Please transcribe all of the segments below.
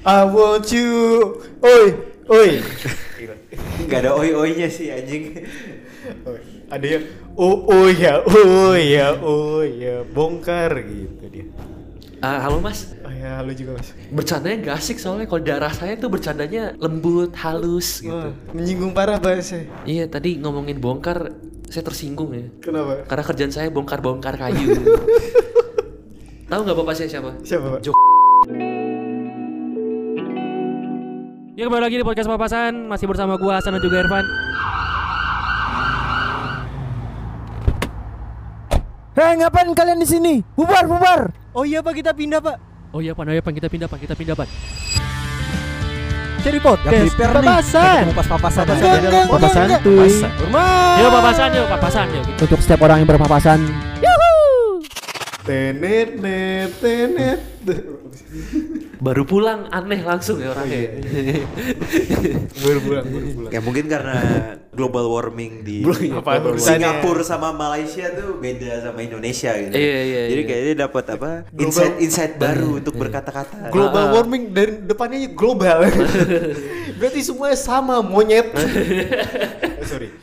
I want you. Oi, oi. Gak ada oi-oinya sih anjing. Oi. Ada yang oh oh ya, oh ya, oh ya, bongkar gitu dia. Ah, halo mas, Oh ya, lu juga mas. bercandanya gak asik soalnya kalau darah saya tuh bercandanya lembut, halus gitu. Wah, menyinggung parah bahasa. Iya tadi ngomongin bongkar, saya tersinggung ya. Kenapa? Karena kerjaan saya bongkar-bongkar kayu. Tahu nggak bapak saya siapa? Siapa pak? Jo- Ya kembali lagi di podcast papasan masih bersama gua Hasan dan juga Irfan. Hei, ngapain kalian di sini? Bubar, bubar. Oh iya pak, kita pindah pak. Oh iya pan, oh iya pan kita pindah pan, kita pindah pan. Cari podcast. Papasan. Pas papasan. Papasan enggak. tuh. Yuk papasan yuk, papasan yuk. Gitu. Untuk setiap orang yang berpapasan. Tenet, net, tenet. Baru pulang aneh langsung ya orangnya. Baru pulang, baru pulang. Ya mungkin karena global warming di Apa urusannya? Singapura sama Malaysia tuh beda sama Indonesia gitu. Iya, iya, Jadi iya. kayaknya dapat apa? Global- Insight insight baru untuk berkata-kata. Global Ah, warming dari depannya global. Berarti semuanya sama monyet. Eh, sorry.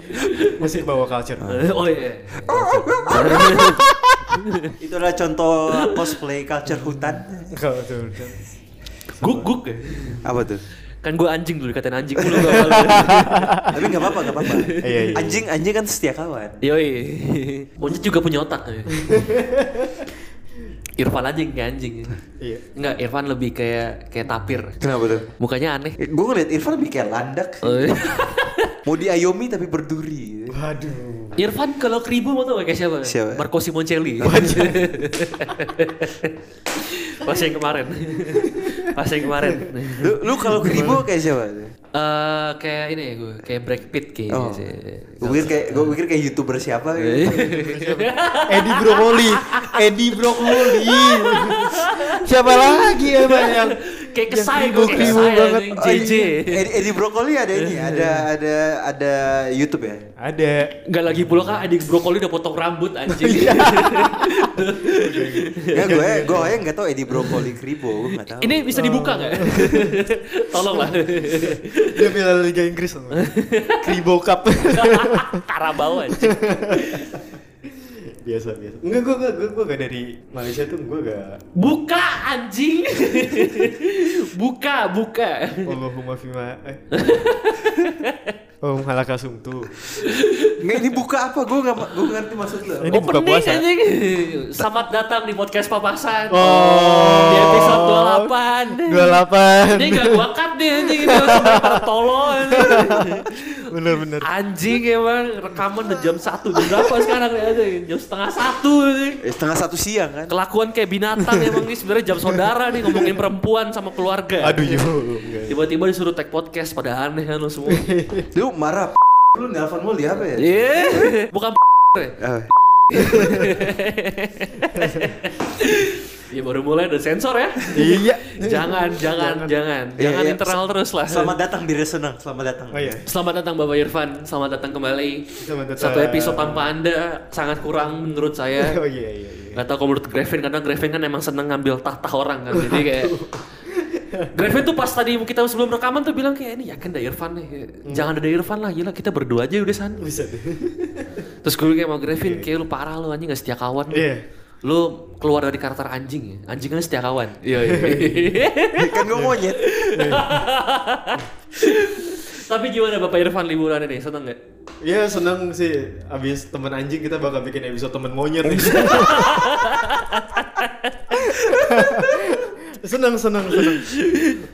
Masih bawa culture. oh iya. Itu adalah contoh cosplay culture hutan. Kalau tuh. Guk guk ya. Apa tuh? Kan gua anjing dulu dikatain anjing dulu gua awal. Tapi nggak apa-apa, nggak apa-apa. Iya, iya. Anjing anjing kan setia kawan. Yoi. Monyet juga punya otak. ya. Irfan aja yang kayak anjing. Iya. Enggak, Irfan lebih kayak kayak tapir. Kenapa tuh? Mukanya aneh. Gue ngeliat Irfan lebih kayak landak sih. Oh, iya. Mau diayomi tapi berduri. Waduh. Irfan kalau kribo mau tau gak kayak siapa? Siapa? Marco Simoncelli. Pas yang kemarin. Pas yang kemarin. Lu, lu kalau kribo kayak siapa? Eh kayak ini ya gue, kayak Brad Pitt kayaknya Oh. sih. Gue pikir kayak gue pikir kayak youtuber siapa gitu. Edi Brokoli. Edi Brokoli. Siapa lagi emang yang kayak kesai gue, kayak kesai banget. anjing, Oh, JJ. Edi, Edi Brokoli ada ini, ada ada ada YouTube ya. ada Enggak lagi pula kan adik brokoli udah potong rambut anjing. Ya gue gue aja nggak tahu Edi Brokoli kribo, gue nggak tahu. Ini bisa dibuka nggak? Tolonglah. dia bela Liga Inggris sama. Kribo Cup. Karabau anjing. biasa biasa. Enggak gua gua gua, gua gak dari Malaysia tuh gua gak Buka anjing. buka, buka. Allahumma fima eh. Oh, halaka sumtu. Nggak ini buka apa? Gue nggak gue ngerti maksud lo. Ini buka puasa. anjing. Selamat datang di podcast papasan. Oh. Di episode 28. 28. Ini gak gua cut nih anjing ini tolol. Bener bener. Anjing emang rekaman udah jam 1 jam berapa sekarang ya anjing? Jam setengah satu anjing. Eh, setengah satu siang kan? Kelakuan kayak binatang emang nih sebenarnya jam saudara nih ngomongin perempuan sama keluarga. Aduh yo. enggak. Tiba-tiba disuruh tag podcast pada aneh kan lo semua. Lu marah. Lu nelfon mulu di apa ya? Iya, bukan ya? Iya baru mulai udah sensor ya. Iya. Jangan, jangan, jangan, Iya, jangan iya. internal terus lah. Selamat datang di Resenang, selamat datang. Oh iya. Selamat datang Bapak Irfan, selamat datang kembali. Selamat datang. Satu episode tanpa Anda sangat kurang menurut saya. Oh iya iya iya. Gak tau kalau menurut Grevin, karena Grevin kan emang seneng ngambil tahta orang kan. Jadi kayak Grevin tuh pas tadi kita sebelum rekaman tuh bilang kayak ini yakin ada Irfan nih. Jangan ada Irfan lah, gila kita berdua aja udah san. Bisa deh. Terus gue kayak mau Grevin, kayak lu parah lu anjing gak setia kawan. lu. Iya. Lu keluar dari karakter anjing ya. Anjing kan setia kawan. Iya iya. kan gue monyet. Tapi gimana Bapak Irfan liburan ini? Seneng gak? Iya seneng sih. Abis temen anjing kita bakal bikin episode temen monyet. seneng seneng seneng.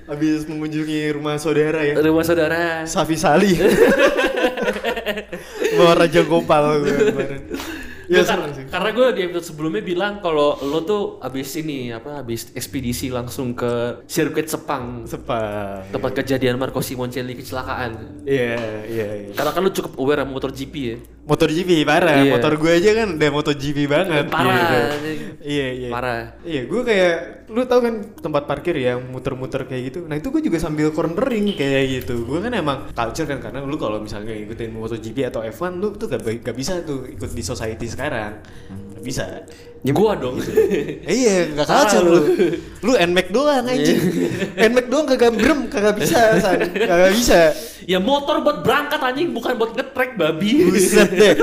Abis mengunjungi rumah saudara ya. Rumah saudara. Safi Sali. Bawa Raja Gopal kemarin. Ya sih. Karena gue di episode sebelumnya bilang kalau lo tuh abis ini apa abis ekspedisi langsung ke sirkuit Sepang Sepang. tempat kejadian Marco Simoncelli kecelakaan. Iya iya iya. Karena kan lo cukup aware sama motor GP ya. Motor GP parah. Iya. Motor gue aja kan udah motor GP banget. Parah. gitu. Iya iya. Parah. Iya, gue kayak lu tau kan tempat parkir yang muter-muter kayak gitu. Nah itu gue juga sambil cornering kayak gitu. Gue kan emang culture kan karena lu kalau misalnya ngikutin MotoGP atau F1 lu tuh gak, gak bisa tuh ikut di society sekarang. Bisa. Gua dong. Eh, iya, gak kacau lu. lu. NMAX doang anjing. NMAX doang kagak brem, kagak bisa, San. Kagak bisa. ya motor buat berangkat anjing bukan buat ngetrek babi. Buset deh.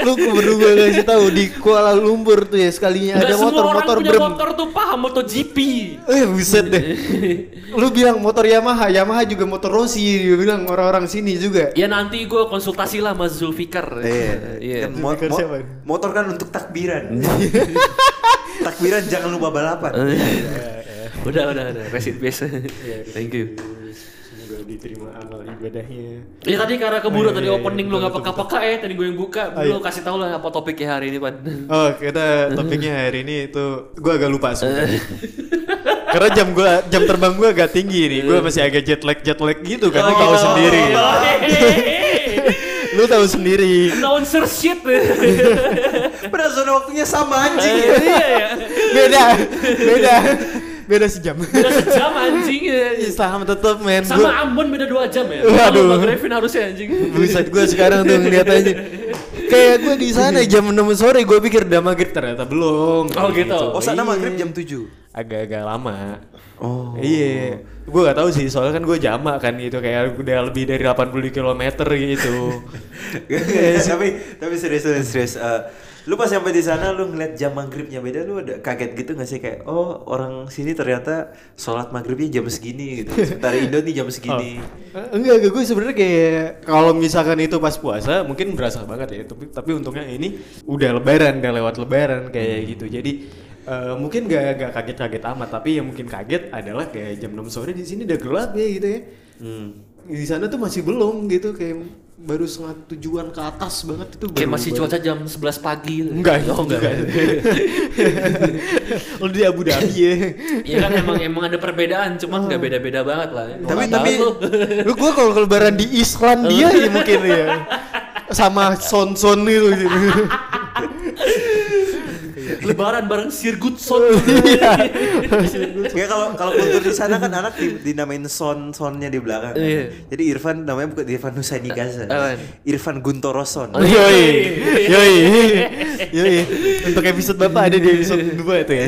Lu baru gue kasih tahu di Kuala Lumpur tuh ya sekalinya Nggak ada motor-motor punya brem. motor tuh paham MotoGP. Eh buset deh. Lu bilang motor Yamaha, Yamaha juga motor Rossi, dia bilang orang-orang sini juga. Ya nanti gue konsultasi lah sama Zulfikar. Iya. Iya. Kan mo- mo- siapa? motor kan untuk takbiran. takbiran jangan lupa balapan. udah udah udah. Rest in peace. Thank you. Semoga diterima amal ibadahnya. Ya tadi karena keburu Oh, iya, tadi iya, opening iya, lu nggak peka-peka ya tadi gue yang buka. Oh, Lu iya. kasih tahu lah apa topiknya hari ini pan. Oh, kita topiknya hari ini itu gua agak lupa sebenarnya. Karena jam gua jam terbang gua agak tinggi nih. Gua masih agak jet lag jet lag gitu kan. Lu tahu Oh, sendiri. Lu tahu sendiri. Announcer shit. Pada zona waktunya sama anjing. Iya ya. Beda. Beda. Beda sejam. Beda sejam anjing. ya. Sama tetep men. Sama Gua- Ambon beda 2 jam ya. Waduh. Bang Revin harusnya anjing. Buset gue sekarang tuh ngeliat aja Kayak gue di sana jam 6 sore gue pikir udah maghrib ternyata belum Oh, gitu. Oh, sana Iya. maghrib jam 7. Agak-agak lama Oh. Iya Gue gak tahu sih soalnya kan gue jamak kan gitu Kayak udah lebih dari 80 km gitu tapi tapi serius serius, serius. Eh, lu pas sampai di sana lu ngeliat jam maghribnya beda lu ada kaget gitu gak sih kayak oh orang sini ternyata sholat maghribnya jam segini gitu sementara Indo nih jam segini Eh, Enggak, enggak gue sebenarnya kayak kalau misalkan itu pas puasa mungkin berasa banget ya. Tapi tapi untungnya ini udah lebaran, udah lewat lebaran kayak gitu. Jadi eh, mungkin gak, gak kaget-kaget amat, tapi yang mungkin kaget adalah kayak jam 6 sore di sini udah gelap ya gitu ya. hmm. Di sana tuh masih belum gitu kayak baru setengah tujuan ke atas banget itu Kayak baru- masih baru- cuaca jam 11 pagi. Enggak, Oh, enggak. Lu di Abu Dhabi ya. Iya kan emang emang ada perbedaan, cuman nggak beda-beda banget lah. Tapi- Nggak tapi- tahu lu. Lu gua kalau lebaran di Islandia ya mungkin ya. Sama son-son itu gitu. Lebaran bareng Sir Goodson. Iya. ya kalau kalau kultur di sana kan anak di, dinamain son sonnya di belakang kan. Iya. jadi Irfan namanya bukan Irfan Husaini Gaza? Irfan Guntoroson Oh, Yoi. Yoi. Yoi. Untuk episode Bapak ada di episode 2 itu ya.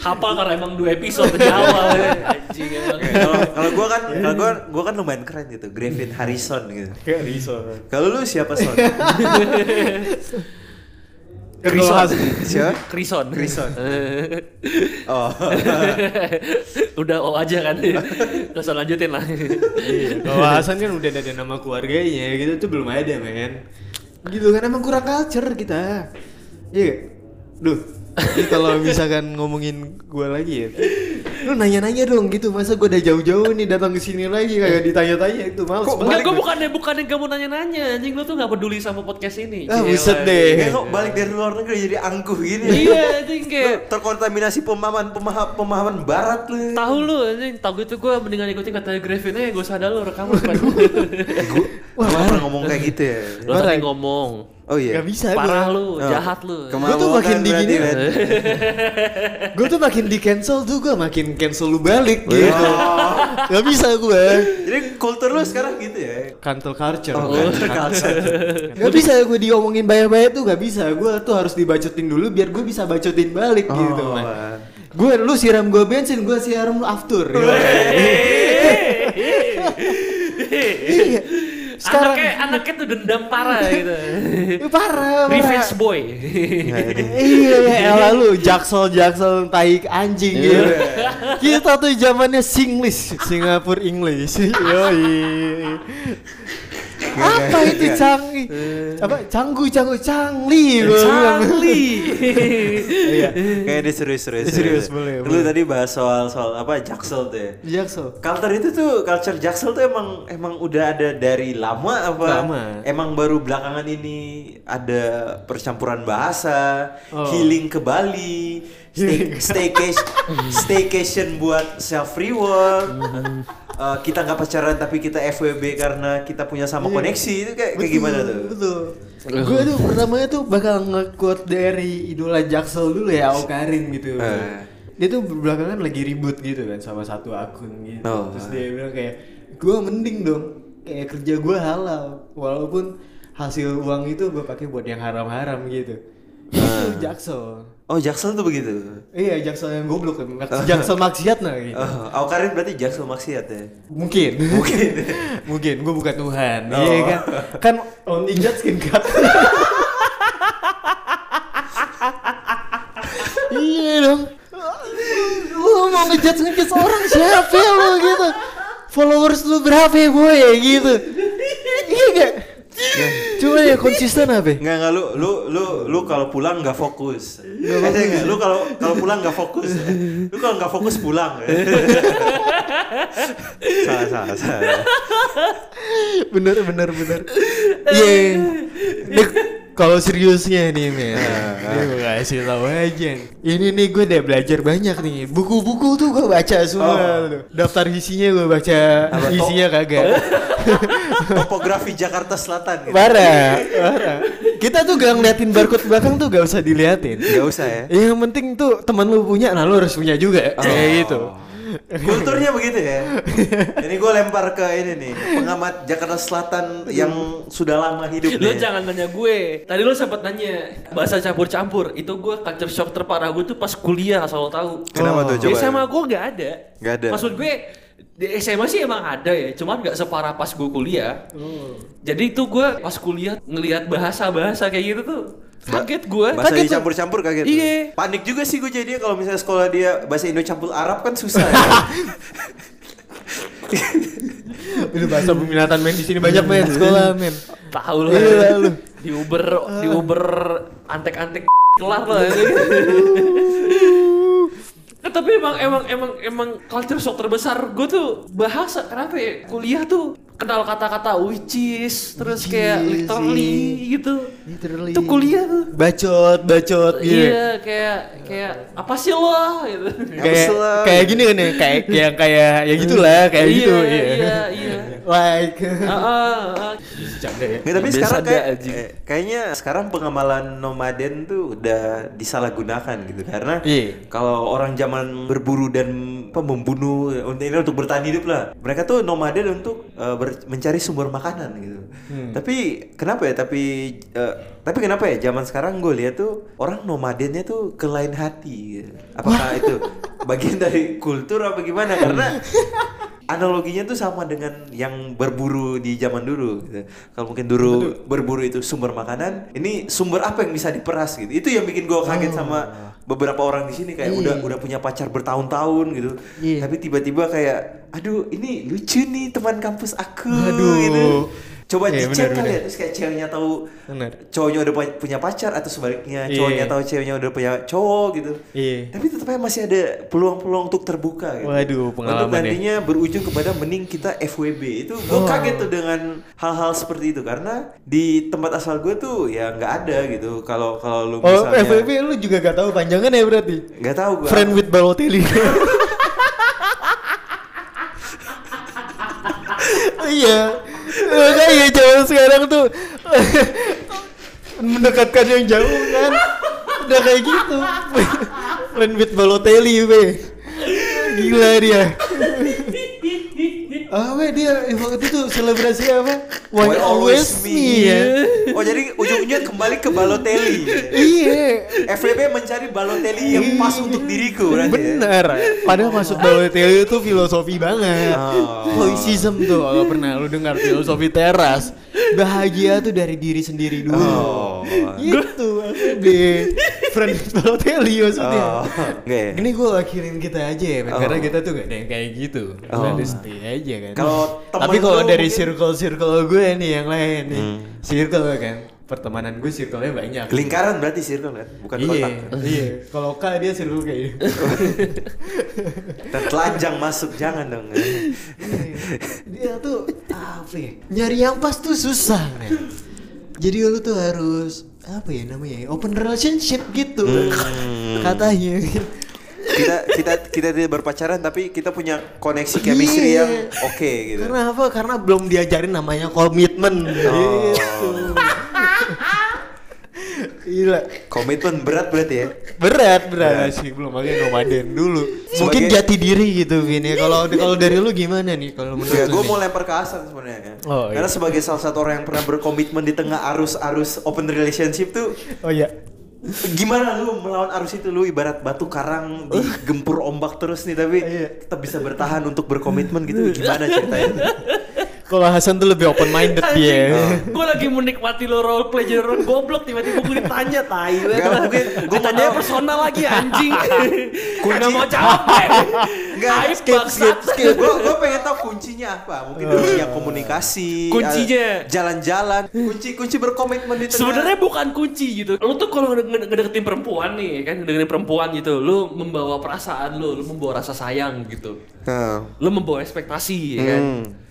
Hafal karena emang dua episode di awal. Anjing emang. kalau kalau gua kan kalau gua gua kan lumayan keren gitu Griffin Harrison gitu Riso. kalau lu siapa son Krison. Krison. Krison. oh Udah oh aja kan. Terus lanjutin lah. Iya. Kalau Hasan kan udah ada nama keluarganya gitu tuh belum ada men. Gitu kan emang kurang culture kita. Iya. Duh. Ini kalau misalkan ngomongin gua lagi ya. Lu nanya-nanya dong gitu. Masa gua udah jauh-jauh nih datang ke sini lagi kayak ditanya-tanya itu males Kok Enggak, gue bukannya bukannya kamu nanya-nanya, anjing. Lu tuh nggak peduli sama podcast ini. Ah, buset deh. Kok balik dari luar negeri jadi angkuh gini. Iya, anjing kayak terkontaminasi pemahaman pemahaman pemahaman barat lu. Tahu lu anjing, tahu gitu gue mendingan ikutin kata Griffin aja, gue sadar lu rekaman Gua pernah ngomong kayak gitu ya. Lu tadi ngomong, oh iya Gak bisa parah gua. lu, Oh. jahat lu. Gua tuh makin Kemaluan digini, berarti, men. men. Gue tuh makin di cancel tuh gue makin cancel lu balik gitu. Gak bisa gue. Jadi kultur lu sekarang gitu ya Cancel culture. Oh, kan. culture culture. Gak bisa gue diomongin banyak-banyak tuh gak bisa. Gue tuh harus dibacotin dulu biar gue bisa bacotin balik gitu. Oh, man. man. Gue lu siram gue bensin, gue siram lu aftur. Iya. Sekarang anaknya, anaknya tuh dendam parah gitu. Parah, parah. Revenge boy. iya, elah lu jaksel jaksel tai anjing gitu. Kita tuh zamannya Singlish, Singapura English. Yoi. Apa itu canggih? Apa canggu canggu cangli. Charlie. Iya. Kayak dia serius serius. Serius, boleh, Lu tadi bahas soal soal apa Jaksel tuh ya. Jaksel. Culture itu tuh culture Jaksel tuh emang emang udah ada dari lama apa? Lama. Emang baru belakangan ini ada percampuran bahasa, Oh. healing ke Bali, stay, staycation, staycation buat self reward. Eh, kita nggak pacaran tapi kita FWB karena kita punya sama koneksi itu kayak, kayak gimana tuh? Betul. Gue tuh pertamanya tuh bakal nge-quote dari idola Jaksel dulu ya, Aukarin gitu. Eh. Dia tuh belakangan lagi ribut gitu kan sama satu akun gitu. Oh. Terus dia bilang kayak, gue mending dong, kayak kerja gue halal, walaupun hasil uang itu gue pakai buat yang haram-haram gitu. Itu Jaksel. Oh Jaksel tuh begitu. Iya, Jaksel yang goblok kan. Jaksel maksiat nah gitu. Oh, Awkarin berarti Jaksel maksiat ya. Mungkin. Mungkin. Mungkin gue bukan Tuhan. Oh. Iya kan. Kan on ninja skin cut. iya dong. Lu mau ngejat ngejat orang siapa ya lu gitu. Followers lu berapa ya boy ya gitu. Iya gak? Cuma ya konsisten apa? Enggak enggak lu lu lu lu kalau pulang nggak fokus. Enggak, lu kalau kalau pulang nggak fokus. Lu kalau nggak fokus pulang. salah salah salah. bener bener bener iya Nih, kalau seriusnya nih men. Ini gue kasih tahu aja ini nih gue udah belajar banyak nih. Buku-buku tuh gue baca semua. Tuh. daftar isinya gue baca. Apa, to- isinya kagak. Topografi Jakarta Selatan gitu. parah parah. Kita tuh gak ngeliatin barcode belakang tuh gak usah diliatin. Gak usah ya. yang penting tuh teman lu punya nah lu harus punya juga. Kayak gitu Kulturnya begitu ya. Ini gue lempar ke ini nih, pengamat Jakarta Selatan yang sudah lama hidup Lu nih. jangan nanya gue. Tadi lu sempat nanya bahasa campur-campur. Itu gue culture shock terparah gue tuh pas kuliah asal lo tahu. Kenapa tuh Di coba? SMA gue nggak ada. Nggak ada. Maksud gue di SMA sih emang ada ya, cuman nggak separah pas gue kuliah. Jadi itu gue pas kuliah ngelihat bahasa-bahasa kayak gitu tuh kaget gue. Bahasa Kaget dicampur-campur kaget. Iya. Panik juga sih gue jadi kalau misalnya sekolah dia bahasa Indo campur Arab kan susah. ya. Itu bahasa peminatan men di sini banyak men sekolah men Tahu lu. Iya, lu. Di Uber, di Uber antek-antek kelar lah. Nah, tapi emang emang emang emang culture shock terbesar gue tuh bahasa kenapa ya kuliah tuh kenal kata-kata which is terus Which kayak is, literally iya. gitu. Literally. itu kuliah tuh. Bacot bacot gitu iya kayak kayak apa sih lo? gitu. Kayak kayak gini kan ya kayak yang kayak ya gitulah kayak Iya, gitu iya iya. Like. Ah, ah, ah. Canda ya. Nggak, tapi Biasa sekarang kayak, eh, kayaknya sekarang pengamalan nomaden tuh udah disalahgunakan gitu. Karena Iya. kalau orang zaman berburu dan apa, membunuh untuk ini untuk bertahan hidup lah mereka tuh nomaden untuk eh, ber- mencari sumber makanan gitu. Hmm. tapi kenapa ya? Tapi eh, tapi kenapa ya? Zaman sekarang gue lihat tuh orang nomadennya tuh ke lain hati gitu. apakah itu bagian dari kultur apa gimana? Karena analoginya tuh sama dengan yang berburu di zaman dulu gitu. Kalau mungkin dulu berburu itu sumber makanan, ini sumber apa yang bisa diperas gitu. Itu yang bikin gue kaget sama beberapa orang di sini kayak udah udah punya pacar bertahun-tahun gitu. Iya. Tapi tiba-tiba kayak aduh ini lucu nih teman kampus aku Aduh. gitu. Coba Iya, dicek kali ya terus kayak ceweknya tahu Benar. cowoknya udah pu- punya pacar atau sebaliknya Iya. cowoknya tahu ceweknya udah punya cowok gitu. Iya. Tapi tetap aja masih ada peluang-peluang untuk terbuka gitu. Waduh, pengalaman Untuk ya. nantinya berujung kepada mending kita FWB. Itu gue kaget tuh dengan hal-hal seperti itu karena di tempat asal gue tuh ya nggak ada gitu. Kalau kalau lu oh misalnya FWB lu juga gak tahu panjangan ya berarti nggak tahu gue. friend with Balotelli iya zaman sekarang tuh mendekatkan yang jauh kan udah kayak gitu friend with Balotelli be gila dia Ah, we, dia waktu itu selebrasi apa? Why, always me ya? Oh jadi ujungnya kembali ke Balotelli. Iya. FWB mencari Balotelli yang pas untuk diriku berarti. ya? Bener. Padahal masuk Balotelli itu filosofi banget. Oh. Tuh kalau pernah lu dengar filosofi teras. Bahagia tuh dari diri sendiri dulu. Oh. Gitu FWB. Friend Balotelli maksudnya. Oh, ya? Ini gue wakilin kita aja ya. Oh. karena kita tuh gak ada yang kayak gitu. Oh. Stay aja kan. Kalau Tapi kalau dari mungkin- circle-circle gue nih yang lain nih. Hmm. Circle kan. Pertemanan gue circle-nya banyak. Lingkaran berarti circle kan, bukan iya, kotak. iya. Kalau K dia circle kayak gitu. Telanjang masuk jangan dong. dia tuh apa ya? Nyari yang pas tuh susah, men. Jadi lu tuh harus apa ya namanya? ya, Open relationship gitu. Hmm. Katanya. kita kita kita tidak berpacaran tapi kita punya koneksi chemistry Iya. yang oke gitu. Karena apa? Karena belum diajarin namanya komitmen. Oh. Gitu. Gila. Komitmen berat berarti ya. Berat, berat sih belum makanya nomaden dulu. Mungkin Sebagai- jati diri gitu Vin ya. Kalau kalau dari lu gimana nih kalau menurut Ya, lu? gue nih? mau lempar ke Hasan sebenarnya kan. Oh, iya. Karena sebagai salah satu orang yang pernah berkomitmen di tengah arus-arus open relationship tuh, Oh iya. Gimana lu melawan arus itu lu ibarat batu karang digempur ombak terus nih tapi tetap bisa bertahan untuk berkomitmen gitu gimana ceritanya? Kalau Hasan tuh lebih open minded dia. gue lagi menikmati lo role play jadi orang goblok tiba-tiba gue ditanya tai gue tanya personal lagi anjing Kunci mau capek Enggak, skip, skip, skip. Gue gue pengen tahu kuncinya apa. Mungkin kuncinya komunikasi, Kuncinya. jalan-jalan, kunci-kunci berkomitmen di tengah. Sebenarnya bukan kunci gitu. Lu tuh kalau ngede- ngedeketin perempuan nih, kan ngedeketin perempuan gitu, lu membawa perasaan lu, lu membawa rasa sayang gitu. Nah, Lu membawa ekspektasi ya kan.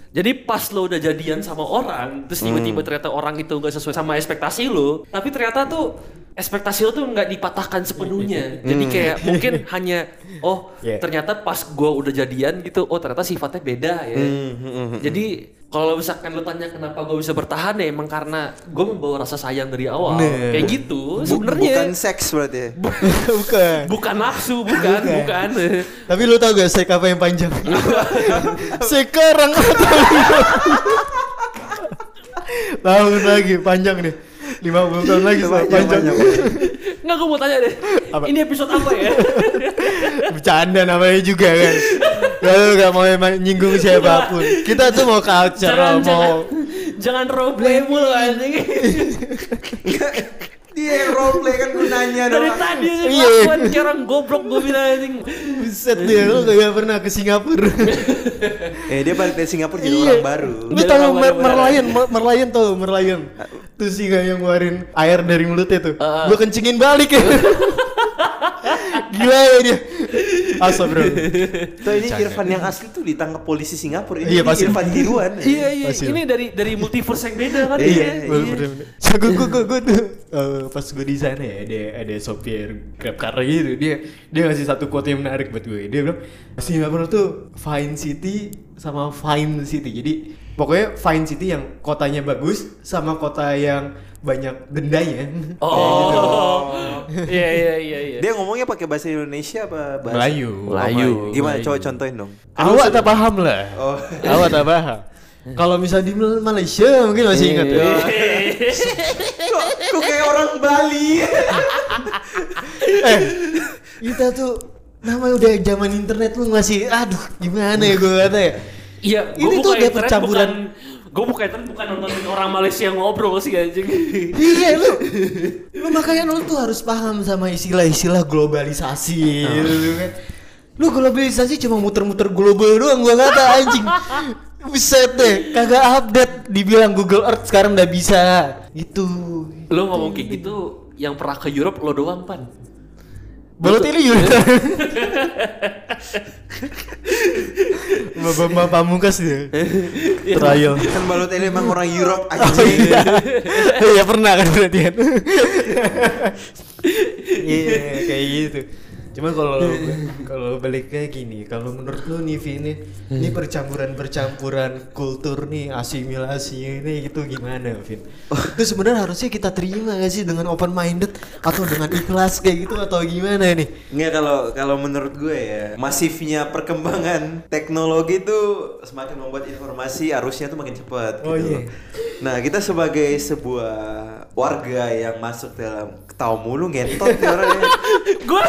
Hmm. Jadi pas lo udah jadian sama orang, terus tiba-tiba ternyata orang itu gak sesuai sama ekspektasi lu, tapi ternyata tuh ekspektasi lo tuh nggak dipatahkan sepenuhnya. Jadi kayak mungkin hanya oh Yeah. ternyata pas gua udah jadian gitu, oh ternyata sifatnya beda ya. Jadi kalau misalkan lo tanya kenapa gue bisa bertahan ya emang karena gue membawa rasa sayang dari awal. Nah. Kayak gitu sebenarnya. bukan seks berarti. ya? Bukan. Bukan nafsu, bukan, bukan. Tapi lu tau gak sek apa yang panjang? Sekarang Tahun lagi panjang nih 50 tahun lagi Pak, Panjang, panjang, panjang. Nggak gue mau tanya deh. Apa? Ini episode apa ya? Bercanda namanya juga kan Kalau lu gak mau emang nyinggung siapa pun Kita tuh mau culture jangan, Mau jangan, jangan role play mulu anjing. Dia role play kan gunanya Dari dong. tadi aja Iya. kelakuan kayak orang goblok gue bilang anjing. Buset dia Lu gak pernah ke Singapura Eh dia balik dari Singapura jadi Iya. orang baru. Lu baru merlion mer- Merlion tau merlion Tuh singa yang ngeluarin air dari mulutnya tuh Uh-uh. Gua kencingin balik ya Gila ya dia Asa bro Tuh ini Irfan yang asli tuh ditangkap polisi Singapura. Ini, Iya, ini pasti. Irfan tiruan. Iya iya Pasti. ini dari dari multiverse yang beda kan Iya, iya. So, gue, gue, gue, gue tuh eh, pas gue di sana ya ada ada sopir grab car gitu dia dia ngasih satu quote yang menarik buat gue dia bilang Singapura tuh fine city sama fine city jadi pokoknya fine city yang kotanya bagus sama kota yang banyak dendanya Oh. Iya iya iya iya. Dia ngomongnya pakai bahasa Indonesia apa bahasa Melayu Melayu. Gimana Melayu. coba contohin dong. awak tak paham lah Oh. awak tak paham kalau misalnya di Malaysia mungkin masih ingat ya kok, kok kayak orang Bali. eh kita tuh namanya udah zaman internet lu masih aduh gimana ya gue kata ya Iya, Ini tuh udah percampuran. Gue bukan internet bukan nontonin orang Malaysia ngobrol sih anjing. iya lu lu makanya lu tuh harus paham sama istilah-istilah globalisasi. Lu globalisasi cuma muter-muter global doang gua kata anjing. Buset deh, kagak update. Dibilang Google Earth sekarang udah bisa. Gitu. Lo ngomong kayak gitu, yang pernah ke Europe lo doang pan. Balotelli juga Bapak pamungkas dia. Trial. Kan Balotelli emang orang Europe Oh aja. iya. Iya pernah kan berarti kan? Iya kayak gitu Cuma kalau kalau balik kayak gini, kalau menurut lu nih Vin nih, ini percampuran-percampuran kultur nih, asimilasi ini gitu gimana Vin? Itu sebenarnya harusnya kita terima gak sih dengan open minded atau dengan ikhlas kayak gitu atau gimana nih? Nggak kalau kalau menurut gue ya masifnya perkembangan teknologi itu semakin membuat informasi arusnya tuh makin cepat. Oh, gitu. iya. Nah kita sebagai sebuah warga yang masuk dalam ketawa mulu ngentot nih orangnya. Gue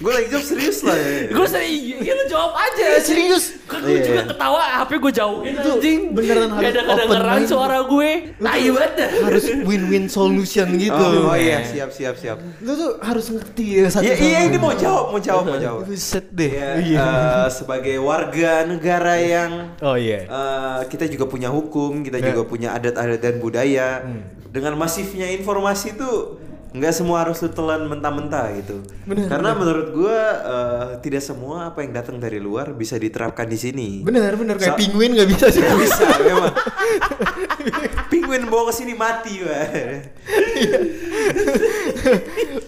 gue lagi jawab serius lah ya. gue sering iya lu jawab aja serius? Kan gue Iya. juga ketawa HP gue jauhin Itu anjing. beneran harus Gak ada kedengeran suara gue. Tai banget. Harus win-win solution gitu. Oh, oh iya siap siap siap. Lu tuh harus ngerti ya satu Iya iya ini mau jawab mau jawab mau jawab. Buset deh. Ya, Iya. eh, sebagai warga negara yang Oh iya. eh, kita juga punya hukum, kita Ya. juga punya adat-adat dan budaya. Hmm. Dengan masifnya informasi itu nggak semua harus lu telan mentah-mentah gitu. Benar, Karena benar. menurut gua eh, tidak semua apa yang datang dari luar bisa diterapkan di sini. Bener bener kayak Sa- penguin gak bisa sih. Nggak bisa memang. Penguin bawa ke sini mati, Pak.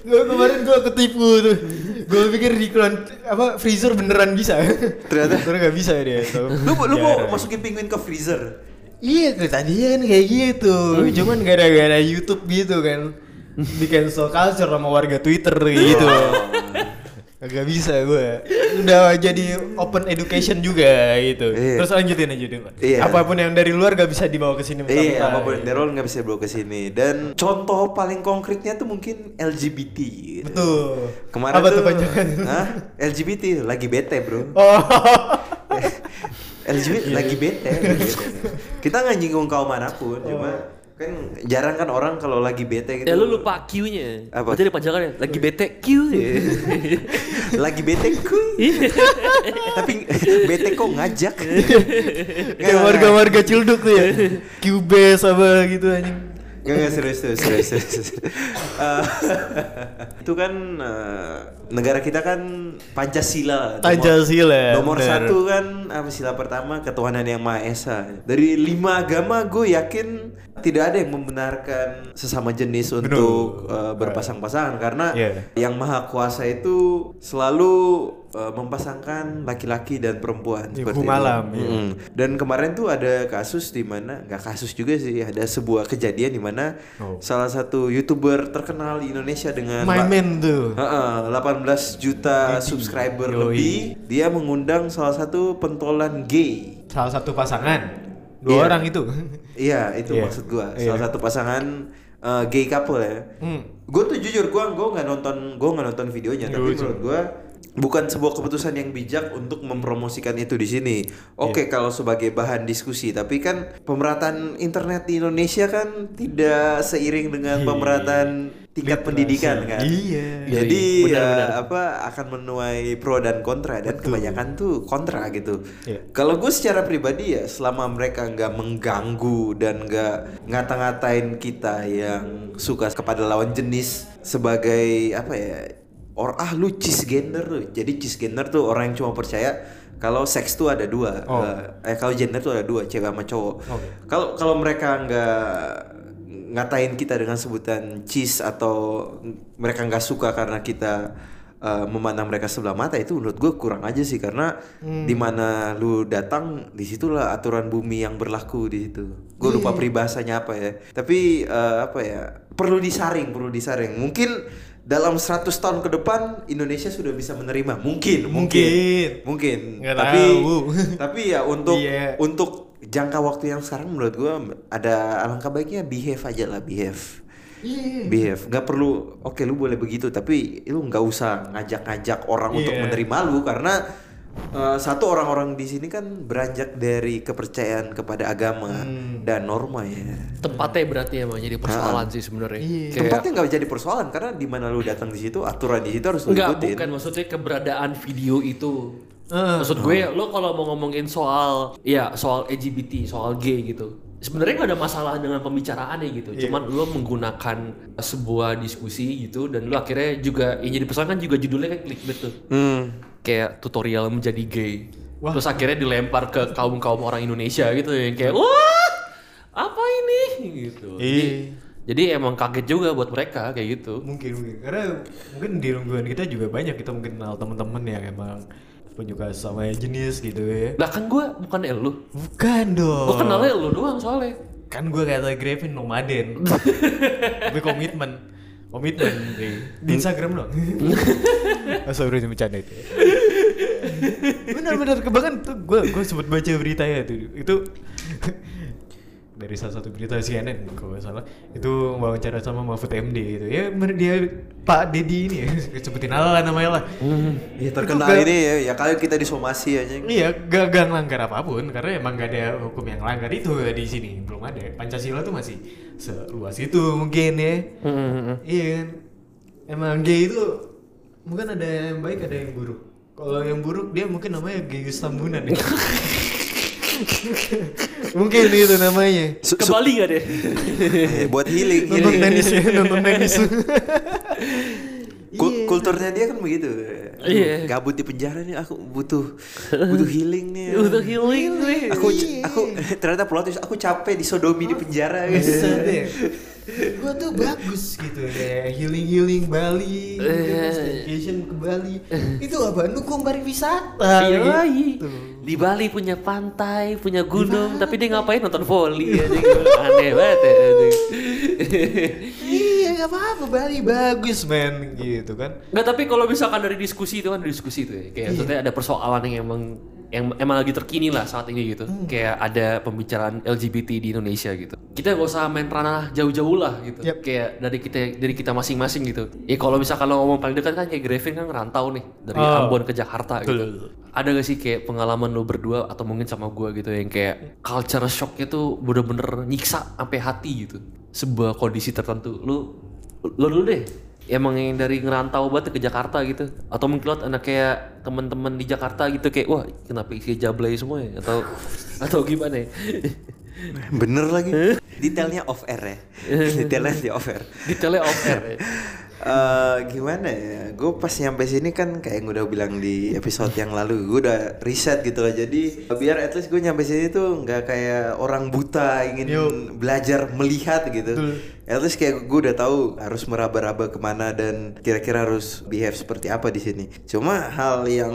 gue kemarin gue ketipu tuh. Gue pikir di keluar apa freezer beneran bisa. Ternyata. Ternyata gak bisa dia. Lu lu mau masukin penguin ke freezer? Iya tadi kan kayak gitu. Cuman gara-gara YouTube gitu kan. Di cancel culture sama warga Twitter gitu. Agak bisa gue. Udah jadi open education juga gitu. Iya. Terus lanjutin aja deh, Pak. Iya. Apa pun yang dari luar gak bisa dibawa ke sini Iya, apa pun yang role nggak bisa bawa ke sini. Dan contoh paling konkretnya tuh mungkin LGBT. gitu. Betul. Kemarin Apa tuh, tuh? Hah? LGBT lagi bete bro. Oh. LGBT lagi bete. Kita nggak nyinggung kaum mana pun, cuma kan jarang kan orang kalau lagi bete gitu. Ya lu lupa Q-nya. Apa? Berarti ada panjangannya. Lagi bete Q ya. lagi bete kuy. Tapi bete kok ngajak. Kayak warga-warga cilduk tuh ya. Cubase apa gitu anjing. Gak, gak serius, serius, serius, serius. Eh, itu kan eh, negara kita kan Pancasila. Nomor- Pancasila, Nomor bener. satu kan apa sila pertama ketuhanan yang maha esa. Dari lima agama gue yakin tidak ada yang membenarkan sesama jenis untuk eh, berpasang-pasangan karena Iya. yang maha kuasa itu selalu eh, mempasangkan laki-laki dan perempuan Di seperti hukum itu. iya. Mm-mm. Dan kemarin tuh ada kasus di mana nggak kasus juga sih, ada sebuah kejadian di mana Oh. salah satu youtuber terkenal di Indonesia dengan My man tuh. Heeh, 18 juta subscriber Yoi. lebih, dia mengundang salah satu pentolan gay. Salah satu pasangan. Dua Iya. orang itu. Iya, itu Iya. maksud gua. Iya. Salah satu pasangan eh, gay couple ya. Hmm. Gue tuh jujur gua gua nggak nonton gua nggak nonton videonya, tapi Lucu. menurut gua bukan sebuah keputusan yang bijak untuk mempromosikan itu di sini. Oke, kalau sebagai bahan diskusi, tapi kan pemerataan internet di Indonesia kan tidak seiring dengan pemerataan tingkat pendidikan kan. Iya. Jadi Benar, ya, benar. apa akan menuai pro dan kontra dan kebanyakan tuh kontra gitu. Iya. Kalau gue secara pribadi ya selama mereka nggak mengganggu dan nggak ngata-ngatain kita yang suka kepada lawan jenis sebagai apa ya or ah lu cisgender lu. Jadi cisgender tuh orang yang cuma percaya kalau seks tuh ada dua, Oh. Eh, eh kalau gender tuh ada dua, cewek sama cowok. Oke. Kalau kalau mereka nggak ngatain kita dengan sebutan cis atau mereka nggak suka karena kita uh, memandang mereka sebelah mata itu menurut gue kurang aja sih karena di mana lu datang di situlah aturan bumi yang berlaku di situ gue lupa peribahasanya apa ya tapi uh, apa ya perlu disaring perlu disaring mungkin dalam 100 tahun ke depan Indonesia sudah bisa menerima mungkin mungkin Mungkin. mungkin tapi tahu. tapi ya untuk Iya. untuk jangka waktu yang sekarang menurut gua ada alangkah baiknya behave aja lah behave Iya. behave nggak perlu oke lu boleh begitu tapi lu nggak usah ngajak-ngajak orang untuk Iya. menerima lu karena eh, satu orang-orang di sini kan beranjak dari kepercayaan kepada agama Hmm. dan norma ya Tempatnya berarti emang jadi persoalan sih sebenarnya. Iya. Kayak tempatnya nggak jadi persoalan karena di mana lu datang di situ aturan di situ harus lu Enggak, ikutin bukan maksudnya keberadaan video itu. Eh. Maksud gue, lo kalau mau ngomongin soal, ya soal LGBT, soal gay gitu. Sebenarnya nggak ada masalah dengan pembicaraannya gitu. Iya. Cuman lo menggunakan sebuah diskusi gitu dan lo akhirnya juga yang jadi persoalan kan juga judulnya kan clickbait tuh. hmm. Kayak tutorial menjadi gay. Wah. Terus akhirnya dilempar ke kaum-kaum orang Indonesia gitu yang kayak wah apa ini gitu. Jadi, Iya. jadi emang kaget juga buat mereka kayak gitu. Mungkin mungkin karena mungkin di lingkungan kita juga banyak kita mungkin kenal teman-teman yang emang penyuka sama jenis gitu ya. Lah kan gue bukan elu. Bukan dong. Gue kenalnya elu doang soalnya. kan gue kata Grevin nomaden gue komitmen komitmen di, di Instagram dong sorry ini bercanda itu benar-benar kebangan tuh gue gue sempat baca berita ya tuh itu dari salah satu berita CNN kalau nggak salah itu wawancara sama Mahfud MD gitu ya dia Pak Dedi ini ya sebutin ala namanya lah ya terkenal Itu gak- ini ya ya kalau kita disomasi aja Iya, gak, gak ngelanggar apa pun karena emang gak ada hukum yang langgar itu di sini belum ada. Pancasila tuh masih seluas itu mungkin ya. Iya kan. Emang gay itu mungkin ada yang baik ada yang buruk. Kalau yang buruk dia mungkin namanya Gayus Tambunan ya. mungkin itu namanya. Su- Ke Bali gak deh? Eh, buat healing, Nonton healing. tenis ya, nonton tenis. Kul- kulturnya dia kan begitu. Iya. Gabut di penjara nih aku butuh butuh healing nih. Udah healing nih. Aku aku ternyata plot aku capek disodomi di penjara guys. Gua tuh bagus gitu ya, healing healing Bali, gitu kan, staycation ke Bali. Itu apa? Dukung pariwisata. Iya, gitu. Di Bali punya pantai, punya gunung, tapi dia ngapain nonton volley ya? Aneh banget ya. Iya nggak apa-apa Bali bagus men gitu kan. Nggak tapi kalau misalkan dari diskusi itu kan diskusi tuh ya. Kayak maksudnya ada persoalan yang emang yang emang lagi terkini lah saat ini gitu. Kayak ada pembicaraan LGBT di Indonesia gitu. Kita nggak usah main ranah jauh-jauh lah gitu. Yap. Kayak dari kita dari kita masing-masing gitu. Ya kalau misalkan lo ngomong paling dekat kan kayak Grevin kan ngerantau nih dari Oh. Ambon ke Jakarta gitu. Ada gak sih kayak pengalaman lo berdua atau mungkin sama gua gitu yang kayak culture shocknya tuh bener-bener nyiksa sampai hati gitu. Sebuah kondisi tertentu. Lu lo dulu deh emang yang dari ngerantau banget ke Jakarta gitu atau mungkin lo anak kayak teman-teman di Jakarta gitu kayak wah kenapa isi jablay semua ya atau atau gimana ya Bener lagi. Detailnya off air ya. Detailnya di off air. detailnya off air ya. Eh, gimana ya? Gue pas nyampe sini kan kayak yang udah bilang di episode yang lalu, gue udah riset gitu loh. Jadi biar at least gue nyampe sini tuh nggak kayak orang buta ingin Yo. belajar melihat gitu. At least kayak gue udah tahu harus meraba-raba ke mana dan kira-kira harus behave seperti apa di sini. Cuma hal yang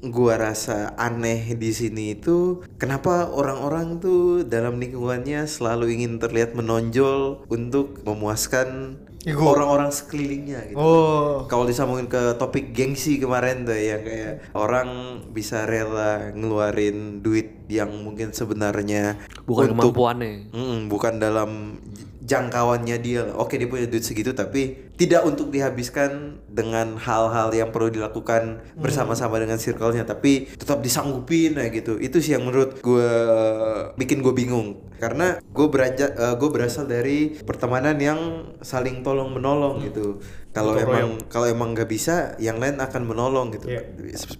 gue rasa aneh di sini itu kenapa orang-orang tuh dalam lingkungannya selalu ingin terlihat menonjol untuk memuaskan. Orang-orang sekelilingnya gitu. Oh. Kalau disambungin ke topik gengsi kemarin tuh yang kayak orang bisa rela ngeluarin duit yang mungkin sebenarnya bukan untuk- kemampuannya Mm, bukan dalam jangkauannya dia. Oke dia punya duit segitu tapi tidak untuk dihabiskan dengan hal-hal yang perlu dilakukan bersama-sama dengan circle-nya tapi tetap disanggupin ya gitu. Itu sih yang menurut gue bikin gue bingung karena gue beraja gue berasal dari pertemanan yang saling tolong menolong gitu. Kalau emang kalau emang nggak bisa yang lain akan menolong gitu. Iya.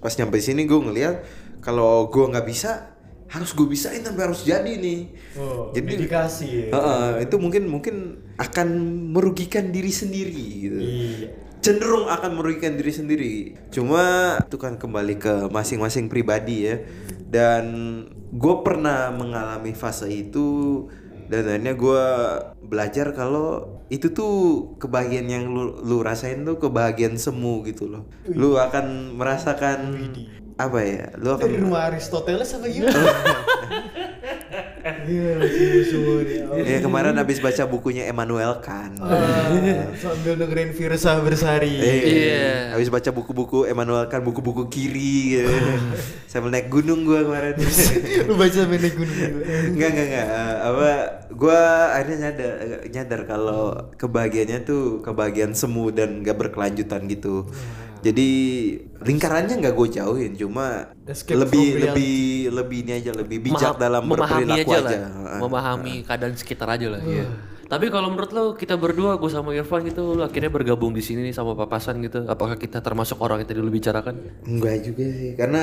Pas nyampe sini gue ngeliat kalau gue nggak bisa harus gue bisain sampai harus jadi nih. Oh, Jadi dedikasi ya. Heeh, itu mungkin mungkin akan merugikan diri sendiri gitu. Iya. Cenderung akan merugikan diri sendiri. Cuma itu kan kembali ke masing-masing pribadi ya. Dan gue pernah mengalami fase itu dan akhirnya gue belajar kalau itu tuh kebahagiaan yang lu, lu rasain tuh kebahagiaan semu gitu loh. Lu akan merasakan apa ya? Lu akan Dari rumah Aristoteles apa gimana? Iya, semua dia. Ya kemarin habis baca bukunya Emmanuel Kant. Ah, sambil dengerin Firsa Bersari. Eh, Iya. Habis baca buku-buku Emmanuel Kant, buku-buku kiri gitu. Sambil naik gunung gua kemarin. Lu baca sampai naik gunung. Enggak, enggak, enggak. Eh, apa gua akhirnya nyadar nyadar kalau kebahagiaannya tuh kebahagiaan semu dan gak berkelanjutan gitu. Jadi lingkarannya nggak gue jauhin, cuma Escape lebih lebih lebih ini aja lebih bijak Maha- dalam memahami berperilaku aja, aja. lah. Memahami keadaan sekitar aja lah iya. tapi kalau menurut lo kita berdua gue sama Irfan gitu lo akhirnya bergabung di sini nih sama papasan gitu. Apakah kita termasuk orang yang tadi lo bicarakan? Enggak juga sih, karena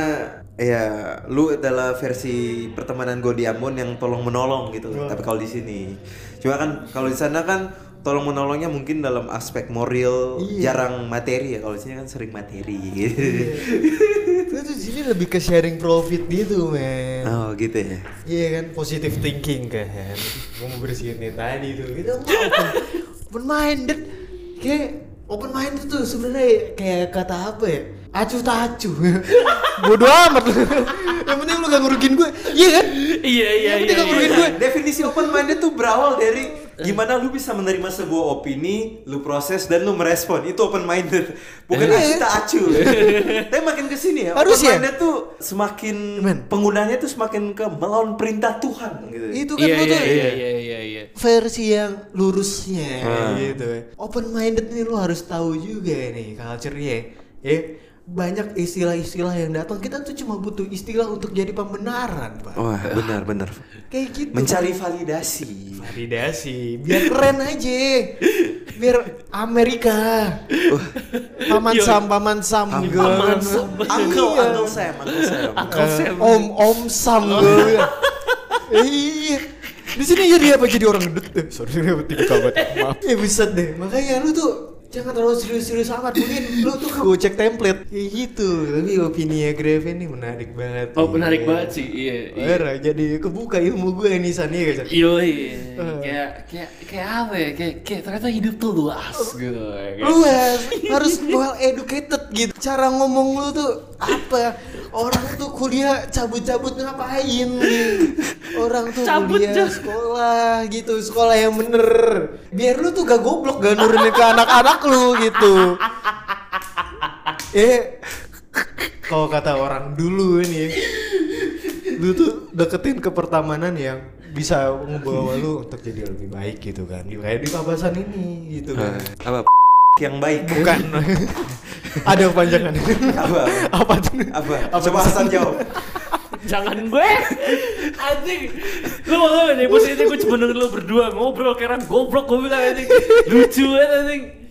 ya lu adalah versi pertemanan gue di Ambon yang tolong menolong gitu. Tapi kalau di sini, cuma kan kalau di sana kan tolong menolongnya mungkin dalam aspek moral, jarang materi ya. Kalau sini kan sering materi. Gitu. Itu tuh di sini lebih ke sharing profit gitu, men. oh gitu ya. Iya kan, positive thinking kan. Gue mau bersihin nih tadi tuh. Mau open, open minded. Kayak open minded tuh sebenarnya kayak kata apa ya? Acuh tak acuh. Bodoh amat lu. Yang penting lu gak ngerugiin gue. Iya kan? iya Yang penting gak ngerugiin gue. Definisi open minded tuh berawal dari gimana lu bisa menerima sebuah opini, lu proses dan lu merespon. Itu open minded. Bukan Iya. acuh tak acuh. Tapi makin ke sini ya, Harus open ya? minded tuh semakin Men. penggunaannya tuh semakin ke melawan perintah Tuhan gitu. Itu kan iya lu iya tuh iya iya iya iya versi yang lurusnya Ah. gitu. Open minded nih lu harus tahu juga nih culture-nya. Ya, banyak istilah-istilah yang datang. Kita tuh cuma butuh istilah untuk jadi pembenaran, Pak. Wah, benar benar. Kayak gitu. Mencari validasi. validasi. Biar keren aja. Biar Amerika. Paman sam paman sam. Gue Paman Sam. Uncle, Iya. Uncle Sam, Uncle Sam. Uncle Sam. om om sam. Gue iya. Di sini jadi apa jadi orang gendut eh, sorry sorry tiga kabat maaf. Ya bisa deh. Makanya lu tuh jangan terlalu serius-serius amat mungkin lu tuh gue cek template. Kayak gitu tapi opini ya Grave ini menarik banget. Oh menarik banget sih iya iya. Jadi kebuka ilmu gue nih San ya guys Iya, iya. kayak kayak kayak apa ya? Kayak, kayak ternyata hidup tuh luas gitu. Kayak- luas. Harus well educated gitu. Cara ngomong lu tuh apa? Orang tuh kuliah cabut-cabut ngapain orang tuh Cabut, kuliah sekolah gitu. Sekolah yang bener. Biar lu tuh gak goblok gak nurunin ke anak-anak lu gitu. Eh kalau kata orang dulu ini lu tuh deketin ke pertamanan yang bisa membawa lu untuk jadi lebih baik gitu kan. Kayak di pabasan ini gitu kan. Apa yang baik? Bukan. Ada panjangan. Apa? Apa tuh? Apa? Coba Hasan jawab. Jangan gue. Anjing. Lu mau tau nih Posisi gue cuma denger lu berdua Ngobrol kayak orang goblok Gue bilang anjing. Lucu banget anjing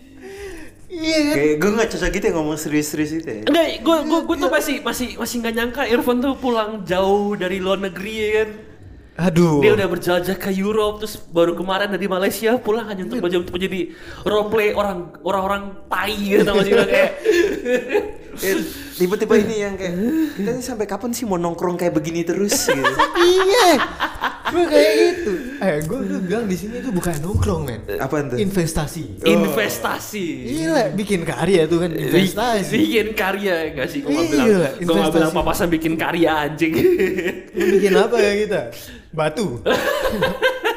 iya kan? Kayak gue nggak cocok gitu ya ngomong serius-serius gitu ya. Enggak, gue gue gue tuh masih masih masih nggak nyangka Irfan tuh pulang jauh dari luar negeri ya kan. aduh. Dia udah berjelajah ke Europe terus baru kemarin dari Malaysia pulang hanya untuk menjadi, untuk menjadi role play orang orang-orang tai gitu tau gak sih kayak. Tiba-tiba ini yang kayak kita ini sampai kapan sih mau nongkrong kayak begini terus gitu iya gue kayak gitu eh gue udah bilang di sini tuh bukan nongkrong men Apaan tuh? investasi Investasi. Gila, bikin karya tuh kan investasi. Bikin karya enggak sih? Gue Iya, bilang, gue nggak bilang papasan bikin karya anjing. Bikin apa ya kita? Batu.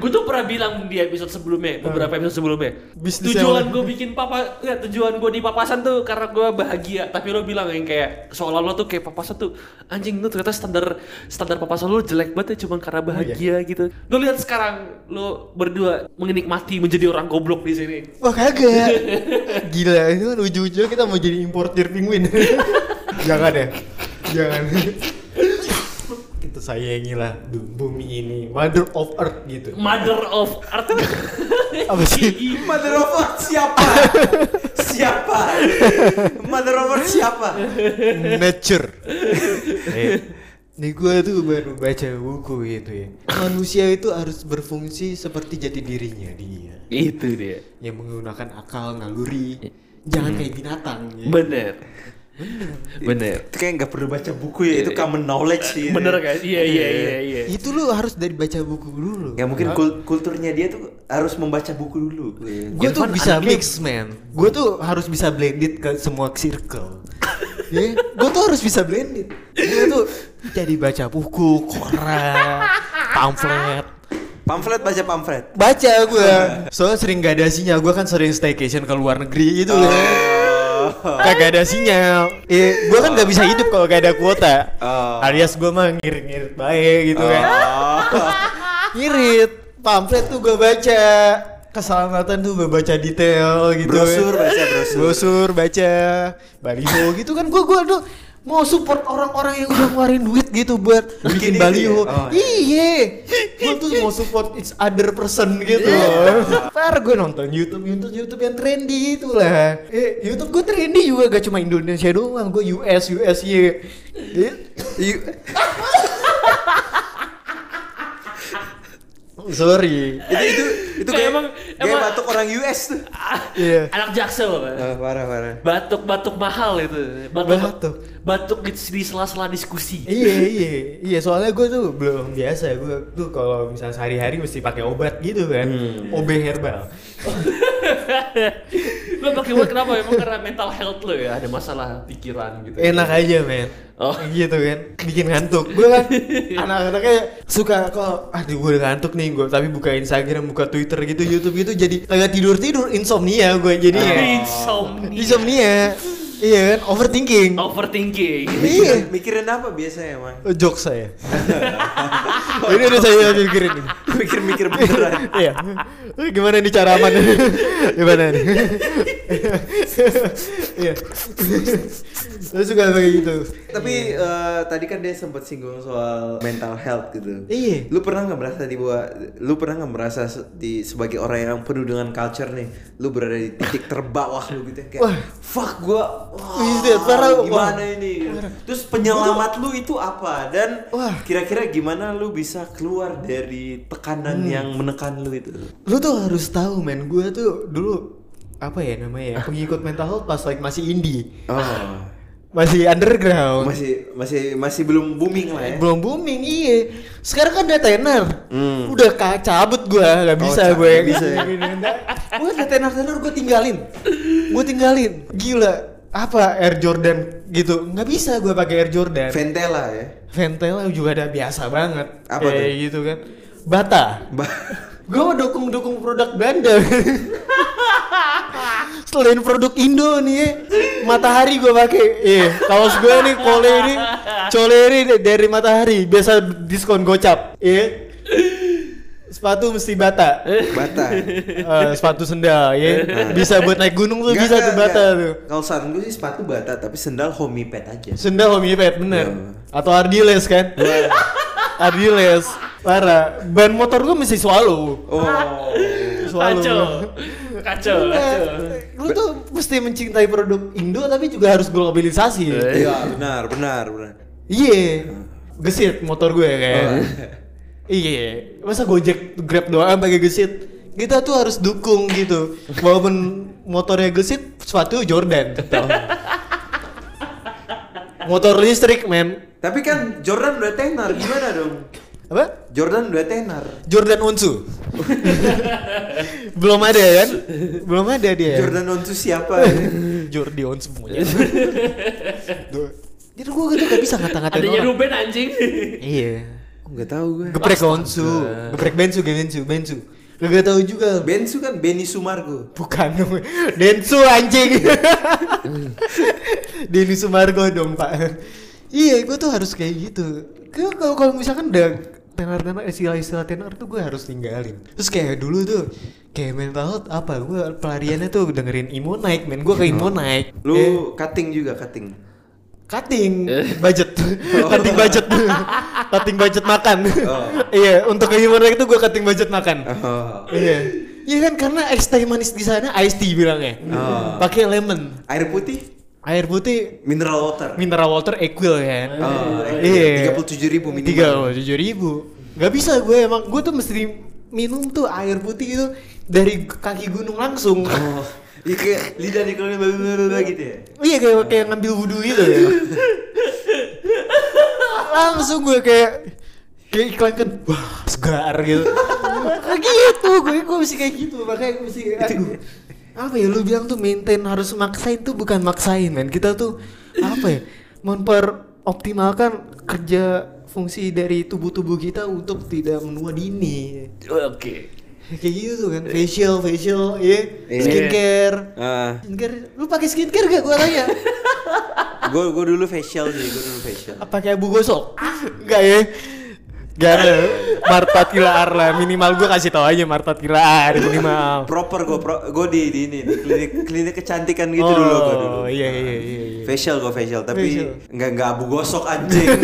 gue tuh pernah bilang di episode sebelumnya, beberapa episode sebelumnya. Bisnis tujuan gue bikin papa, ya, tujuan gue di papasan tuh karena gue bahagia. Tapi lo bilang yang kayak seolah lo tuh kayak papasan tuh anjing lu ternyata standar standar papasan lo jelek banget ya cuma karena bahagia gitu. Lo lihat sekarang lo berdua menikmati menjadi orang goblok di sini. Wah kagak. Gila, itu kan ujung-ujungnya kita mau jadi importir penguin. Jangan ya. Jangan. Sayangilah bumi ini, mother of earth gitu. Mother of Art. Apa sih? Mother of Earth siapa? siapa? Mother of Earth siapa? Nature. Eh, Nih gue tuh baru baca buku gitu ya. Manusia itu harus berfungsi seperti jati dirinya dia. Itu dia. Yang menggunakan akal naluri. Jangan kayak binatang. Ya. Bener. Bener. Itu kayak nggak perlu baca buku ya, itu common knowledge sih. Bener kan? Iya iya iya iya. Itu lu harus dari baca buku dulu. Ya mungkin kul- kulturnya dia tuh harus membaca buku dulu. gue tuh bisa mix man gue tuh harus bisa blended ke semua circle ya gue tuh harus bisa blended gue tuh jadi baca buku koran pamflet Pamflet baca pamflet. baca gue soalnya sering gak ada sinyal gue kan sering staycation ke luar negeri gitu kan kagak ada sinyal eh gue kan gak bisa hidup kalau gak ada kuota Oh. alias gue mah ngirit-ngirit baik gitu kan Oh. ngirit pamflet tuh gue baca keselamatan tuh gue baca detail gitu Brosur, kan. baca brosur. brosur baca baliho gitu kan gue gue tuh mau support orang-orang yang udah ngeluarin duit gitu buat bikin baliho ya? Oh, iya. Gue tuh mau support each other person gitu. Iya. Par gue nonton YouTube YouTube YouTube yang trendy itu lah. Eh YouTube gue trendy juga gak cuma Indonesia doang gue US US Y Iya. Sorry itu itu itu Kayak kayak emang- kayak emang- batuk orang US tuh. Iya. Anak jaksel. Oh, parah parah. Batuk-batuk mahal itu. Batuk Batuk. batuk di, sela-sela diskusi. iya iya iya soalnya gue tuh belum biasa gue tuh kalau misalnya sehari-hari mesti pakai obat gitu kan OB herbal lo pakai buat kenapa? Emang karena mental health lo ya, ada masalah pikiran gitu. enak aja men Oh. gitu kan bikin ngantuk gue kan anak-anaknya suka kok aduh gue udah ngantuk nih gue tapi buka Instagram buka Twitter gitu YouTube gitu jadi agak tidur tidur insomnia gue jadi ya Insomnia. insomnia iya kan overthinking Overthinking. iya Mikirin apa biasanya, Mang? Oh, jokes saya ini udah saya pikirin nih Mikir-mikir beneran. Iya. Eh, Gimana nih cara aman? Gimana nih? Iya. Lu suka kayak gitu. Tapi eh, tadi kan dia sempat singgung soal mental health gitu. Iya. Lu pernah nggak merasa di bawah? Lu pernah nggak merasa di sebagai orang yang penuh dengan culture nih, lu berada di titik terbawah lu gitu kayak, Wah. fuck gua, wah, parah. gimana Wah. ini? Terus penyelamat lu itu apa? Dan kira-kira gimana lu bisa keluar dari tekanan Hmm. yang menekan lu itu? Lu tuh harus tahu men, gue tuh dulu apa ya namanya ya pengikut mental health pas like masih indie, Oh. masih underground, masih masih masih belum booming lah ya. belum booming iya. Sekarang kan udah tenar, Hmm. udah cabut gue, nggak Oh, bisa cabut, gue. bisa ya? gue udah tenar tenar gue tinggalin, gue tinggalin, gila. Apa Air Jordan gitu? Nggak bisa gue pakai Air Jordan. Ventela ya. Ventela juga ada biasa banget. Apa kayak tuh? gitu kan. Bata. Ba- gue dukung dukung produk Belanda selain produk Indo nih ya, Matahari gue pakai. Iya kaos gue nih kole ini cole ini dari Matahari. Biasa diskon gocap. Iya sepatu mesti bata Bata. Eh, sepatu sendal ya bisa buat naik gunung tuh Nggak, bisa tuh bata nggak. tuh Kalau saran gue sih sepatu bata tapi sendal homipet aja. sendal homipet bener Iya. atau Ardiles kan Ardiles parah ban motor gue mesti swallow Oh. swallow Kacau. Kacau, kacau. lu tuh mesti mencintai produk Indo tapi juga harus globalisasi Iya, benar, benar, benar. iya gesit motor gue kayak iya masa gojek grab doang pakai gesit? Kita tuh harus dukung gitu. Walaupun motornya gesit sepatu Jordan motor listrik men. Tapi kan Jordan udah tenar, gimana dong? apa? Jordan udah tenar. Jordan Onsu. Belum ada kan? Belum ada dia. Jordan Onsu siapa? Jordi Onsu punya Duh. jadi gue gitu gak bisa ngata-ngatain Adanya orang. Ruben anjing. iya Enggak tahu gue. geprek Onsu geprek Bensu Bensu Bensu. Gak tahu juga. Bensu kan Benny Sumargo. bukan. Densu anjing. Denny Sumargo dong pak. Iya gue tuh harus kayak gitu. Kalau kalau misalkan udah tenar-tenar istilah-istilah tenar tuh gue harus tinggalin terus kayak dulu tuh kayak mental health apa gue pelariannya tuh dengerin imo naik men. Gue ke imo naik Lu Eh, cutting juga cutting. Cutting budget. Cutting budget. Cutting budget makan. Oh. iya untuk ke imo naik tuh gue cutting budget makan. Oh. iya. Iya kan karena es teh manis di sana iced tea bilangnya. Oh. pakai lemon. Air putih? Air putih. Mineral water. mineral water equal kan Oh, iya. Tiga puluh tujuh ribu tiga minimal. puluh tujuh ribu. Nggak bisa gue emang gue tuh mesti minum tuh air putih itu dari kaki gunung langsung. Oh, iya kayak lidah dikeluarin blablabla gitu ya. iya kayak kayak ngambil wudhu gitu ya langsung gue kayak kayak iklan kan wah segar gitu kayak gitu gue gue mesti kayak gitu makanya gue mesti aduh apa ya lu bilang tuh maintain harus maksain tuh bukan maksain men kita tuh apa ya memperoptimalkan kerja fungsi dari tubuh-tubuh kita untuk tidak menua dini Oke. Kayak gitu tuh kan facial facial ya Iya. skincare Ah, skincare lu pakai skincare gak gue tanya gue gue dulu facial sih, gue dulu facial. apa kayak Bu Gosok? Enggak ya? Gak ada Marta Tilaar lah minimal gue kasih tau aja Marta Tilaar minimal Proper gue pro, gue di, di ini di klinik klinik kecantikan gitu oh, dulu gue dulu. iya iya iya, iya. Facial gue facial tapi nggak nggak abu gosok anjing.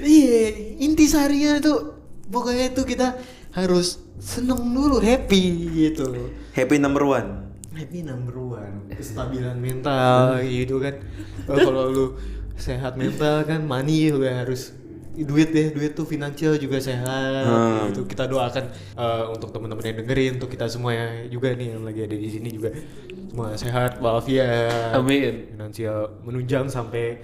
Iya inti seharinya tuh pokoknya tuh kita harus seneng dulu happy gitu Happy number one. happy number one kestabilan mental gitu kan Oh, kalau lu sehat mental kan money juga harus duit deh duit tuh finansial juga sehat Hmm. gitu kita doakan eh, untuk teman-teman yang dengerin untuk kita semua ya juga nih yang lagi ada di sini juga semua sehat walafiat Amin. finansial menunjang sampai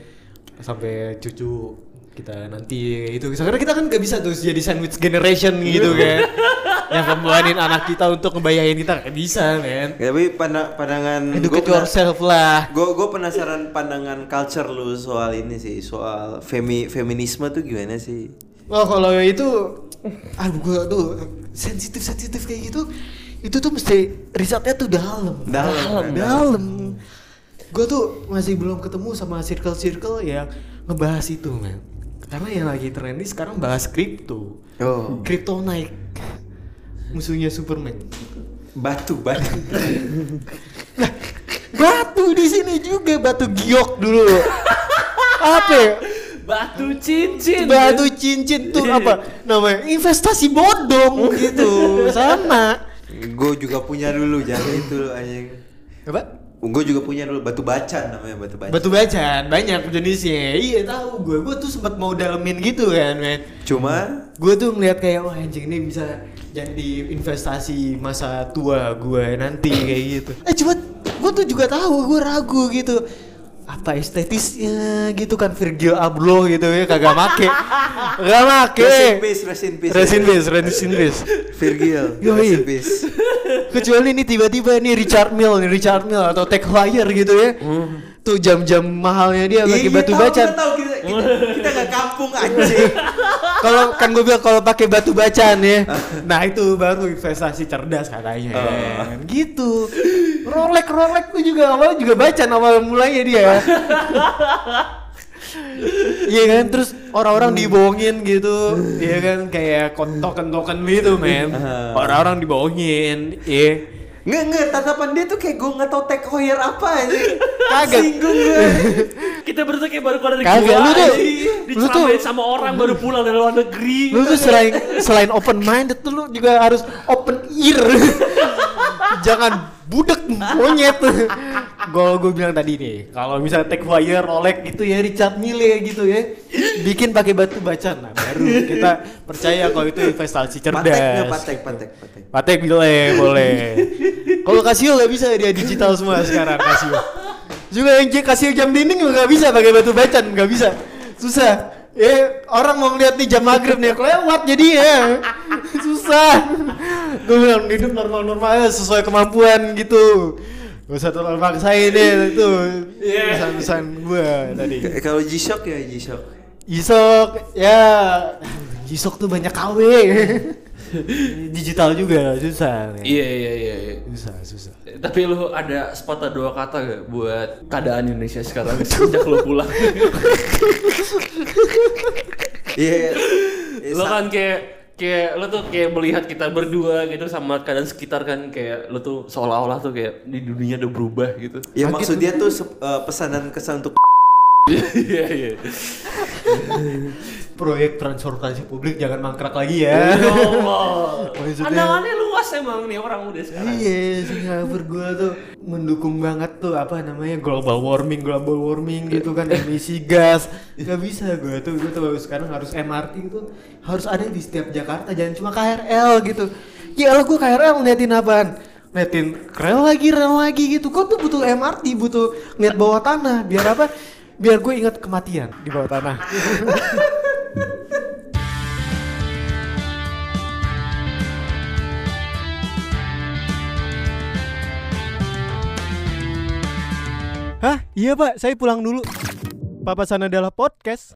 sampai cucu kita nanti gitu karena kita kan gak bisa tuh jadi sandwich generation gitu kan yang kembaliin anak kita untuk ngebayain kita gak bisa men Ya, tapi pandang, pandangan Educate gua yourself lah. Gue gue penasaran pandangan culture lu soal ini sih, soal femi feminisme tuh gimana sih? Oh kalau itu, aduh gua tuh sensitif sensitif kayak gitu, itu tuh mesti risetnya tuh dalam. Dalam, kan? dalam. Gue tuh masih belum ketemu sama circle-circle yang ngebahas itu men. Karena yang lagi trendy sekarang bahas kripto. Oh, Kripto naik. Musuhnya Superman. batu batu. Nah, batu di sini juga batu giok dulu. Apa ya? Batu cincin. Batu cincin tuh apa namanya? Investasi bodong gitu. Sama. gue juga punya dulu jangan itu anjing. Apa? Gue juga punya dulu batu bacan namanya batu bacan. Batu bacan banyak jenisnya. Iya tahu gue. Gue tuh sempat mau dalemin gitu kan, men. Cuma Gue tuh ngeliat kayak wah anjing ini bisa jadi investasi masa tua gue nanti kayak gitu. Eh cuma gue tuh juga tahu gue ragu gitu. Apa estetisnya gitu kan Virgil Abloh gitu ya kagak make kagak make Rest in peace, rest in peace. Rest in peace, rest in peace. Virgil, Yoi. rest in peace. kecuali ini tiba-tiba nih Richard Mill nih Richard Mill atau Tech Flyer gitu ya tuh jam-jam mahalnya dia Iya, batu bacan tahu, kita, kita, kampung anjing. kalau kan gue bilang kalau pakai batu bacan ya. Nah itu baru investasi cerdas katanya. Kan. gitu. Rolex Rolex tuh juga awalnya juga bacan awal mulanya dia. Iya kan? Terus orang-orang dibohongin gitu. Iya kan? Kayak kontokan-token gitu men. Orang-orang dibohongin. Iya Nggak, nggak, tatapan dia tuh kayak gue nggak tau tech hire apa aja. Kagak. Singgung gue. Kita berdua kayak baru keluar dari Kagak, gua lu tuh- lu tuh- sama orang baru pulang dari luar negeri. Lu tuh selain selain open minded tuh lu juga harus open ear. Jangan budek monyet. Gue gue bilang tadi nih, kalau misalnya Tech Fire, Rolex gitu ya Richard Mille gitu ya. Bikin pakai batu bacan. Nah, baru kita percaya kalau itu investasi cerdas. Patek patek, patek, patek. Patek boleh, boleh. Kalau Casio nggak bisa dia digital semua sekarang Casio. Juga yang Casio jam dinding juga nggak bisa pakai batu bacan, nggak bisa. Susah. Eh orang mau ngeliat nih jam maghrib nih kelewat jadi ya susah. Gue bilang hidup normal-normal aja sesuai kemampuan gitu. Gak usah terlalu maksain deh itu pesan-pesan gue tadi. Kalau G-Shock ya G-Shock. Isok ya Isok tuh banyak KW. Digital juga susah. Iya iya iya. iya. Susah, susah. Tapi lu ada sepatah dua kata gak buat keadaan Indonesia sekarang sejak lu pulang? Iya. lu kan kayak kayak lu tuh kayak melihat kita berdua gitu sama keadaan sekitar kan kayak lu tuh seolah-olah tuh kayak di dunia udah berubah gitu. Ya maksud dia tuh eh, pesanan kesan untuk Iya iya. Proyek transportasi publik jangan mangkrak lagi ya. Ya Allah. Pandangannya luas emang nih orang muda sekarang. Iya, Singapura gua tuh mendukung banget tuh apa namanya global warming, global warming gitu kan emisi gas. Gak bisa gua tuh, gua tuh sekarang harus MRT itu harus ada di setiap Jakarta, jangan cuma KRL gitu. Ya Allah gua KRL ngeliatin apaan? Ngeliatin rel lagi, rel lagi gitu. Kok tuh butuh MRT, butuh ngeliat bawah tanah. Biar apa? Biar gue ingat kematian di bawah tanah. Hah? Iya pak, saya pulang dulu. Papasan adalah podcast.